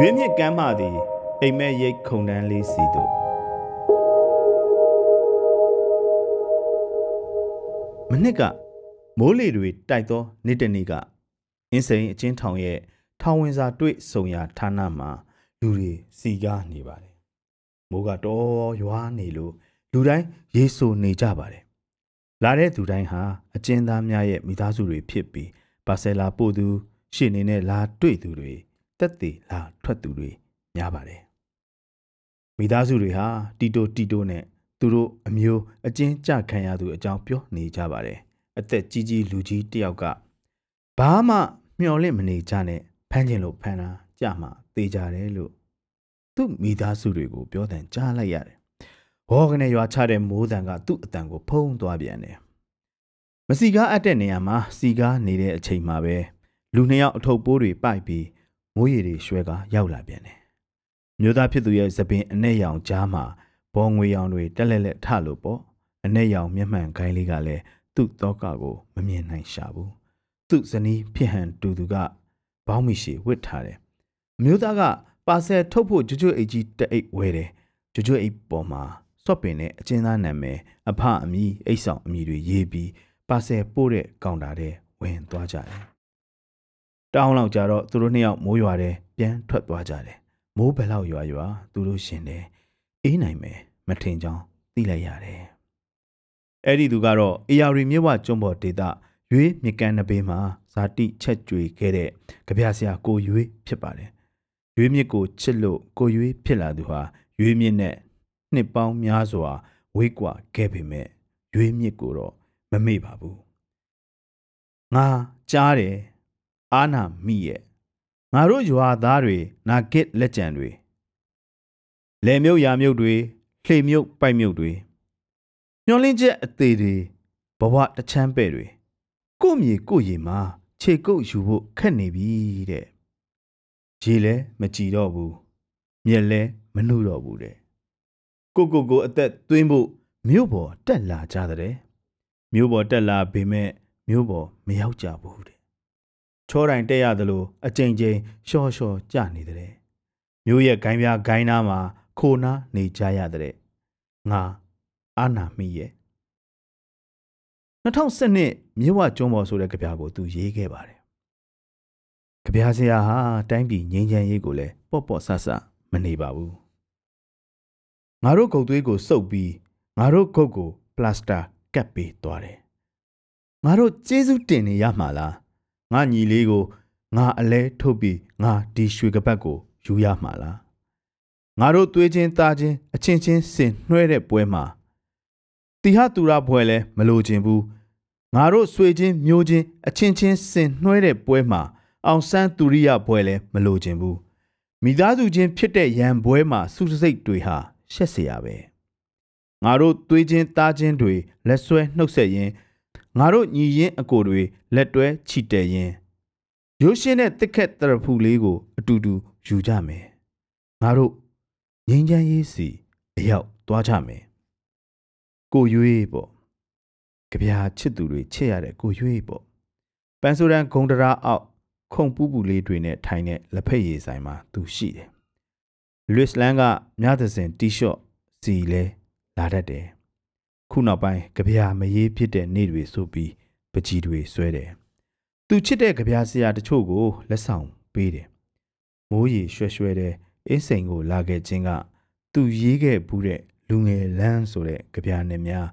ရွေးမြစ်ကမ်းမသည်အိမ်မက်ရိတ်ခုံတန်းလေးစီတို့မနစ်ကမိုးလေတွေတိုက်သောနေ့တစ်နေ့ကအင်းစိန်အချင်းထောင်ရဲ့ထောင်ဝင်စာတွေ့ဆုံရာဌာနမှာလူတွေစီကားနေပါတယ်မိုးကတော်ရွာနေလို့လူတိုင်းရေဆိုနေကြပါတယ်လာတဲ့သူတိုင်းဟာအကျဉ်းသားများရဲ့မိသားစုတွေဖြစ်ပြီးပါဆယ်လာပို့သူရှေ့နေနဲ့လာတွေ့သူတွေ တက်သေးလာထွက်သူတွေများပါတယ်မိသားစုတွေဟာတီတိုတီတိုနဲ့သူတို့အမျိုးအကျဉ်းကြခံရသူအကြောင်းပြောနေကြပါတယ်အသက်ကြီးကြီးလူကြီးတယောက်ကဘာမှမျှော်လင့်မနေကြနဲ့ဖမ်းခြင်းလို့ဖမ်းတာကြမှာသေကြတယ်လို့သူ့မိသားစုတွေကိုပြောတဲ့ကြားလိုက်ရတယ်ဟောကနေရွာချတဲ့မိုးတံကသူ့အတန်ကိုဖုံးသွားပြန်တယ်မစီကားအပ်တဲ့နေရာမှာစီကားနေတဲ့အချိန်မှာပဲလူနှစ်ယောက်အထုပ်ပိုးတွေပိုက်ပြီး မိုးရီတွေရွှဲကားရောက်လာပြန်တယ်မျိုးသားဖြစ်သူရဲ့သပင်အနဲ့ရောင်ကြားမှာဘောငွေရောင်တွေတက်လက်လက်ထလို့ပေါ့အနဲ့ရောင်မျက်မှန်ခိုင်းလေးကလည်းသူ့တော့ကကိုမမြင်နိုင်ရှာဘူးသူ့ဇနီးဖြစ်ဟန်တူသူကဘောင်းမီရှည်ဝစ်ထားတယ်အမျိုးသားကပါဆယ်ထုတ်ဖို့ကျွတ်ကျွတ်အိတ်ကြီးတအိတ်ဝဲတယ်ကျွတ်ကျွတ်အိတ်ပေါ်မှာစော့ပင်နဲ့အချင်းသားနာမည်အဖအမီအိတ်ဆောင်အမီတွေရေးပြီးပါဆယ်ပို့တဲ့ကောင်တာတဲ့ဝင်သွားကြတယ် တောင်းလောက်ကြတော့သူတို့နှစ်ယောက်မိုးရွာတယ်ပြန်ထွက်သွားကြတယ်မိုးဘယ်လောက်ရွာရွာသူတို့ရှင်တယ်အေးနိုင်မယ်မထင်ကြောင်းသိလိုက်ရတယ်အဲ့ဒီသူကတော့အေယာရီမြစ်ဝကျွန်းပေါ်ဒေသရွေးမြကန်းနဘေးမှာဇာတိချက်ကြွေခဲ့တဲ့ကြပြဆရာကိုရွေးဖြစ်ပါတယ်ရွေးမြစ်ကိုချစ်လို့ကိုရွေးဖြစ်လာသူဟာရွေးမြစ်နဲ့နှစ်ပေါင်းများစွာဝေးကွာခဲ့ပေမဲ့ရွေးမြစ်ကိုတော့မမေ့ပါဘူးငါကြားတယ် အာနာမိရဲ့ငါတို့ရွာသားတွေနာဂစ်လက်ကြံတွေလယ်မြုပ်ရာမြုပ်တွေလှေမြုပ်ပိုက်မြုပ်တွေညှော်လင်းချက်အသေးတွေဘဝတချမ်းပဲ့တွေကို့မြေကို့ရီမှာခြေကုပ်ယူဖို့ခက်နေပြီတဲ့ရေလဲမကြည်တော့ဘူးမြက်လဲမနှုတော့ဘူးတဲ့ကိုကိုကိုအသက်သွင်းဖို့မြို့ပေါ်တက်လာကြတဲ့မြို့ပေါ်တက်လာပေမဲ့မြို့ပေါ်မရောက်ကြဘူးတဲ့ ချောတိုင်တက်ရသလိုအကြိမ်ကြိမ်ရှော့ရှော့ကြနေတဲ့မြို့ရဲ့ဂိုင်းပြားဂိုင်းနာမှာခိုနာနေကြရတဲ့ငါအာနာမိရဲ့2012မြဝကျွန်းပေါ်ဆိုတဲ့ကြပြာကိုသူရေးခဲ့ပါတယ်ကြပြာဆရာဟာတိုင်းပြည်ငြိမ်းချမ်းရေးကိုလည်းပေါ့ပေါ့ဆဆမနေပါဘူးငါတို့ဂုတ်သွေးကိုစုပ်ပြီးငါတို့ဂုတ်ကိုပလတ်စတာကပ်ပေးသွားတယ်ငါတို့ကျေးဇူးတင်နေရမှာလား ငါညီလေးကိုငါအလဲထုတ်ပြီးငါဒီရွှေကပတ်ကိုယူရမှာလားငါတို့သွေးချင်းသားချင်းအချင်းချင်းဆင်နှွဲတဲ့ပွဲမှာတီဟတူရာဘွယ်လဲမလိုချင်ဘူးငါတို့ဆွေချင်းမျိုးချင်းအချင်းချင်းဆင်နှွဲတဲ့ပွဲမှာအောင်ဆန်းသူရိယဘွယ်လဲမလိုချင်ဘူးမိသားစုချင်းဖြစ်တဲ့ရန်ပွဲမှာစုစိတ်တွေဟာရှက်เสียရပဲငါတို့သွေးချင်းသားချင်းတွေလက်ဆွဲနှုတ်ဆက်ရင် ငါတို့ညီရင်အကိုတွေလက်တွဲချီတဲရင်ရိုးရှင်းတဲ့တစ်ခက်တရဖူလေးကို အတူတူယူကြမယ်ငါတို့ငင်းချမ်းရေးစီအရောက်သွားကြမယ်ကိုရွေးပေါ့ကြပြာချစ်သူတွေချစ်ရတဲ့ကိုရွေးပေါ့ပန်းဆိုရန်ဂုံတရာအောက်ခုံပူးပူလေးတွေနဲ့ထိုင်တဲ့လက်ဖက်ရည်ဆိုင်မှာသူရှိတယ်လွစ်လန်ကမြသစင်တီရှော့စီလဲလာတတ်တယ် ခုနောက်ပိုင်းကြပြာမရေးဖြစ်တဲ့နေ့တွေဆိုပြီးပကြီးတွေဆွဲတယ်သူချစ်တဲ့ကြပြာဆရာတချို့ကိုလက်ဆောင်ပေးတယ်မိုးရီရွှဲရွှဲတဲ့အင်းစိန်ကိုလာခဲ့ခြင်းကသူရေးခဲ့ဘူးတဲ့လူငယ်လန်းဆိုတဲ့ကြပြာနဲ့များ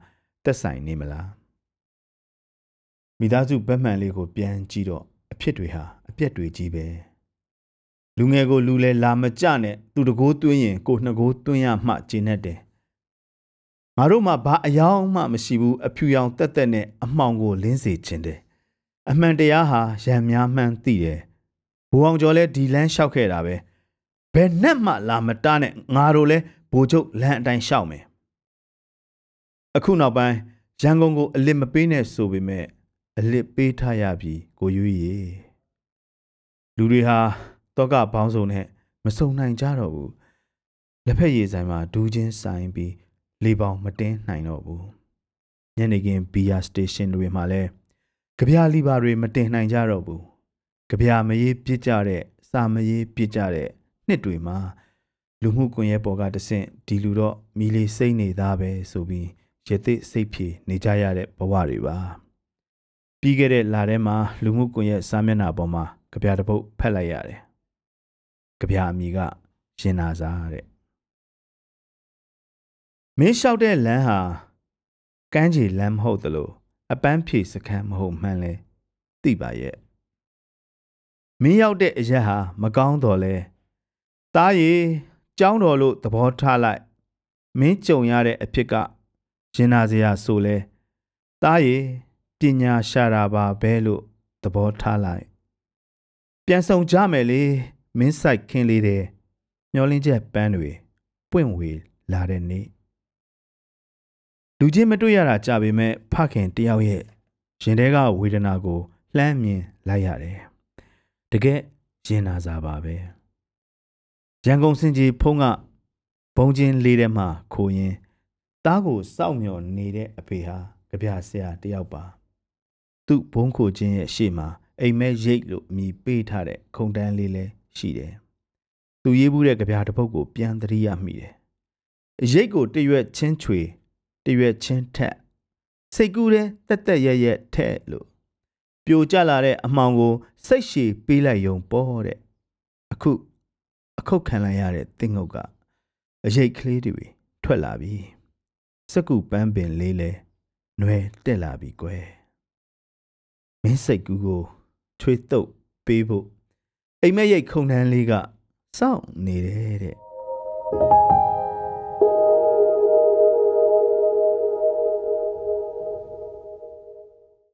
တက်ဆိုင်နေမလားမိသားစုဗတ်မှန်လေးကိုပြန်ကြည့်တော့အဖြစ်တွေဟာအပြက်တွေကြီးပဲလူငယ်ကိုလူလဲလာမကြနဲ့သူတကိုးသွင်းရင်ကိုနှစ်ကိုးသွင်းရမှကျင်းတတ်တယ် ငါတို့မှဘာအယောင်မှမရှိဘူးအဖြူရောင်တက်တက်နဲ့အမှောင်ကိုလင်းစေခြင်းတယ်အမှန်တရားဟာရံများမှန်းသိတယ်ဘူအောင်ကျော်လဲဒီလန်းလျှောက်ခဲ့တာပဲဘယ်နဲ့မှလာမတားနဲ့ငါတို့လဲဘိုလ်ချုပ်လမ်းအတိုင်းလျှောက်မယ်အခုနောက်ပိုင်းရန်ကုန်ကိုအလစ်မပေးနဲ့ဆိုပေမဲ့အလစ်ပေးထားရပြီကိုရွေးရေလူတွေဟာတောကဘောင်းစုံနဲ့မစုံနိုင်ကြတော့ဘူးလက်ဖက်ရည်ဆိုင်မှာဒူးချင်းဆိုင်ပြီး လေပေါင်မတင်းနိုင်တော့ဘူးညနေခင်းဘီယာစတေးရှင်းတွေမှာလည်းကြပြာလီပါတွေမတင်နိုင်ကြတော့ဘူးကြပြာမရေးပြစ်ကြတဲ့စာမရေးပြစ်ကြတဲ့နှစ်တွေမှာလူမှုကွန်ရက်ပေါ်ကတဆင့်ဒီလူတော့မီလီစိတ်နေသားပဲဆိုပြီးရသစ်စိတ်ဖြေနေကြရတဲ့ဘဝတွေပါပြီးခဲ့တဲ့လထဲမှာလူမှုကွန်ရက်စာမျက်နှာပေါ်မှာကြပြတစ်ပုတ်ဖတ်လိုက်ရတယ်ကြပြအမိကရှင်နာစားတဲ့ မင်းလျှောက်တဲ့လမ်းဟာကမ်းခြေလမ်းမဟုတ်သလိုအပန်းဖြေစခန်းမဟုတ်မှန်းလဲသိပါရဲ့မင်းရောက်တဲ့အရက်ဟာမကောင်းတော့လဲတားရီကြောင်းတော်လို့သဘောထားလိုက်မင်းကြုံရတဲ့အဖြစ်ကရင်နာစရာဆိုလဲတားရီပညာရှာတာပါပဲလို့သဘောထားလိုက်ပြန်ဆောင်ကြမယ်လေမင်းဆိုင်ခင်းလေးတဲ့မျောလင်းချက်ပန်းတွေပွင့်ဝေလာတဲ့နေ့ လူချင်းမတွေ့ရတာကြပေမဲ့ဖခင်တယောက်ရဲ့ရင်ထဲကဝေဒနာကိုလှမ်းမြင်လိုက်ရတယ်တကယ်ရင်နာစာပါပဲရန်ကုန်စင်ကြီးဖုံးကဘုံချင်းလေးထဲမှာခိုးရင်တားကိုစောက်မျောနေတဲ့အဖေဟာကြပြဆရာတယောက်ပါသူ့ဘုံခိုချင်းရဲ့ရှေ့မှာအိမ်မက်ရိတ်လို့အမိပေးထားတဲ့ခုံတန်းလေးလည်းရှိတယ်သူရေးဘူးတဲ့ကြပြတစ်ပုတ်ကိုပြန်သတိရမိတယ်ရိတ်ကိုတရွက်ချင်းချွေ တရွက်ချင်းထက်စိတ်ကူးတဲ့တက်တက်ရက်ရက်ထဲ့လို့ပြိုကျလာတဲ့အမှောင်ကိုစိတ်ရှည်ပေးလိုက်ယုံပေါ်တဲ့အခုအခုတ်ခံလိုက်ရတဲ့တင်းငုတ်ကအရိတ်ကလေးတွေထွက်လာပြီစက်ကူပန်းပင်လေးလဲຫນွယ်တက်လာပြီကွယ်မင်းစိတ်ကူးကိုချွေတုပ်ပေးဖို့အိမ်မက်ရိတ်ခုံတန်းလေးကစောင့်နေတယ်တဲ့